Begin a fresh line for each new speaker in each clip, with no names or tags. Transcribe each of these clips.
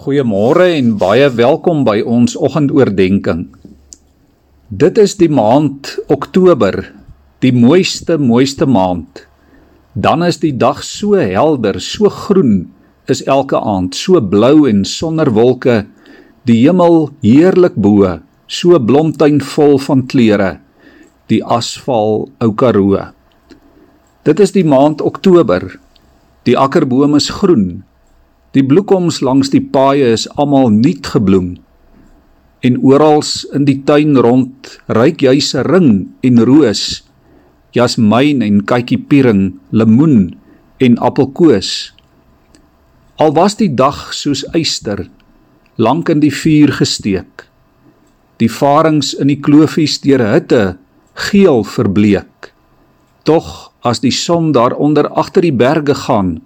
Goeiemôre en baie welkom by ons oggendoordenkings. Dit is die maand Oktober, die mooiste mooiste maand. Dan is die dag so helder, so groen is elke aand, so blou en sonder wolke, die hemel heerlik bo, so blomtuin vol van kleure, die asfal ou Karoo. Dit is die maand Oktober. Die akkerboom is groen, Die bloekoms langs die paaie is almal nuut gebloem. En oral in die tuin rond ryk jy se ring en roos, jasmiin en kytjiepiering, lemoen en appelkoos. Al was die dag soos eyster, lank in die vuur gesteek. Die varings in die klofies deur hitte geel verbleek. Tog as die son daaronder agter die berge gaan,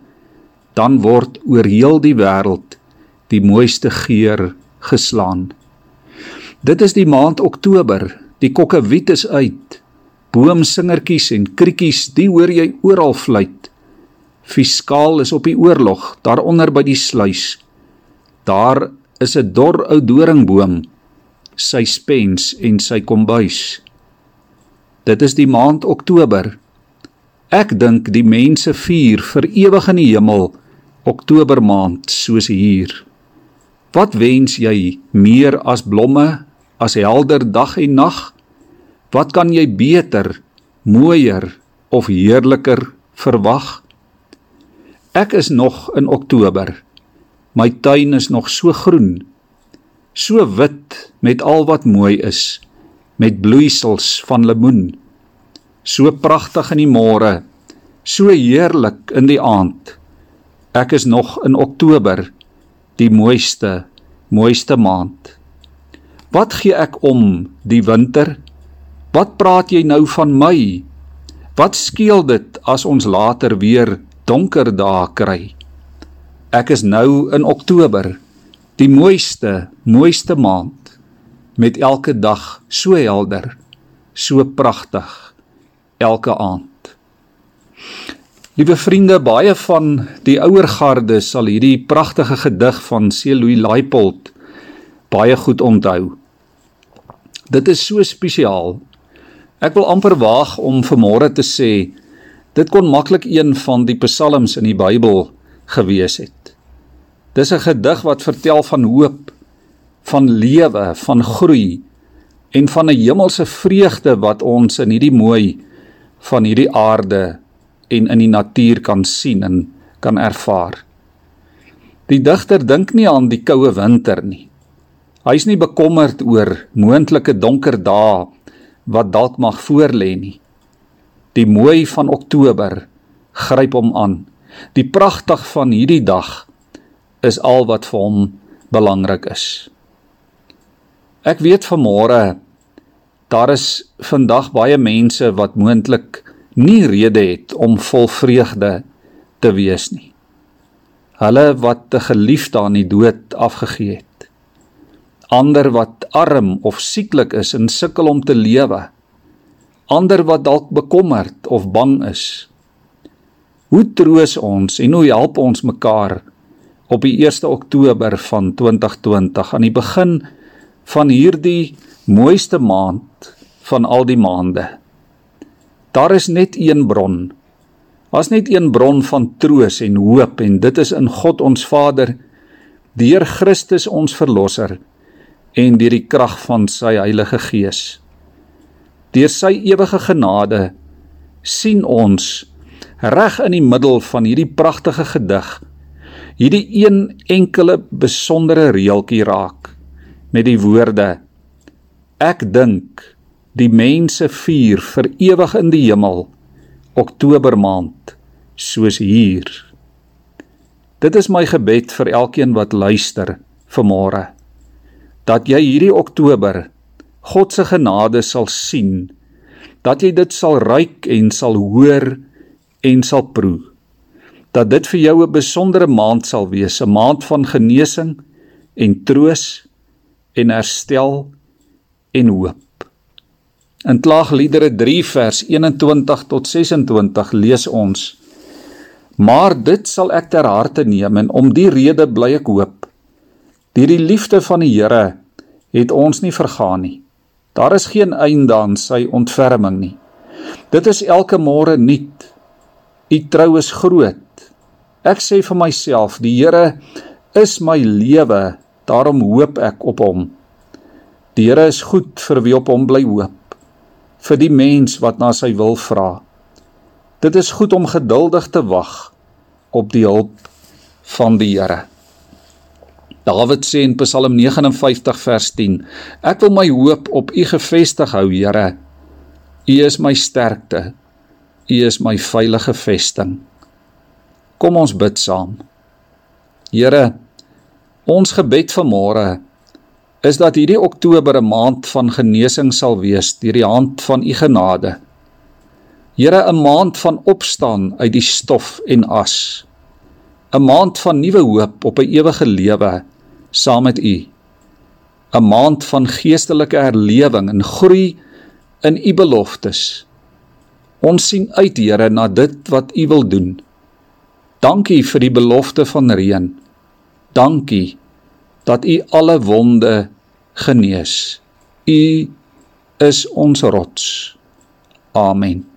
dan word oor heel die wêreld die mooiste geur geslaan. Dit is die maand Oktober, die kokkewiet is uit. Boomsingertjies en krietjies, die hoor jy oral fluit. Fiskaal is op die oorlog, daaronder by die sluys. Daar is 'n dor ou doringboom, sy spens en sy kombuis. Dit is die maand Oktober. Ek dink die mense vier vir ewig in die hemel Oktober maand soos hier. Wat wens jy meer as blomme, as helder dag en nag? Wat kan jy beter, mooier of heerliker verwag? Ek is nog in Oktober. My tuin is nog so groen, so wit met al wat mooi is, met bloeisels van lemoen. So pragtig in die môre, so heerlik in die aand. Ek is nog in Oktober, die mooiste, mooiste maand. Wat gee ek om die winter? Wat praat jy nou van my? Wat skeel dit as ons later weer donker dae kry? Ek is nou in Oktober, die mooiste, mooiste maand met elke dag so helder, so pragtig elke aand. Liewe vriende, baie van die ouer garde sal hierdie pragtige gedig van C. Louis Laipold baie goed onthou. Dit is so spesiaal. Ek wil amper waag om vanmôre te sê dit kon maklik een van die psalms in die Bybel gewees het. Dis 'n gedig wat vertel van hoop, van lewe, van groei en van 'n hemelse vreugde wat ons in hierdie mooi van hierdie aarde en in die natuur kan sien en kan ervaar. Die digter dink nie aan die koue winter nie. Hy's nie bekommerd oor moontlike donker dae wat dalk mag voorlê nie. Die mooi van Oktober gryp hom aan. Die pragtig van hierdie dag is al wat vir hom belangrik is. Ek weet vanmôre daar is vandag baie mense wat moontlik nie rede het om vol vreugde te wees nie. Hulle wat te geliefd aan die dood afgegee het. Ander wat arm of sieklik is en sukkel om te lewe. Ander wat dalk bekommerd of bang is. Hoe troos ons en hoe help ons mekaar op die 1 Oktober van 2020 aan die begin van hierdie mooiste maand van al die maande? Daar is net een bron. Daar's net een bron van troos en hoop en dit is in God ons Vader, deur Christus ons verlosser en deur die krag van sy Heilige Gees. Deur sy ewige genade sien ons reg in die middel van hierdie pragtige gedig hierdie een enkele besondere reeltjie raak met die woorde ek dink die mense vier vir ewig in die hemel Oktober maand soos hier. Dit is my gebed vir elkeen wat luister vanmôre dat jy hierdie Oktober God se genade sal sien dat jy dit sal ruik en sal hoor en sal proe dat dit vir jou 'n besondere maand sal wees 'n maand van genesing en troos en herstel en hoop In Klaagliedere 3 vers 21 tot 26 lees ons: Maar dit sal ek ter harte neem en om die rede bly ek hoop. Deur die liefde van die Here het ons nie vergaan nie. Daar is geen einde aan sy ontferming nie. Dit is elke môre nuut. U trou is groot. Ek sê vir myself, die Here is my lewe, daarom hoop ek op hom. Die Here is goed vir wie op hom bly hoop, vir die mens wat na sy wil vra. Dit is goed om geduldig te wag op die hulp van die Here. Dawid sê in Psalm 59 vers 10: Ek wil my hoop op U gefestig hou, Here. U is my sterkte. U is my veilige vesting. Kom ons bid saam. Here, ons gebed vanmôre is dat hierdie Oktober 'n maand van genesing sal wees deur die hand van U genade. Here, 'n maand van opstaan uit die stof en as. 'n Maand van nuwe hoop op 'n ewige lewe saam met U. 'n Maand van geestelike herlewing en groei in U beloftes. Ons sien uit, Here, na dit wat U wil doen. Dankie vir die belofte van reën. Dankie dat U alle wonde genees. U is ons rots. Amen.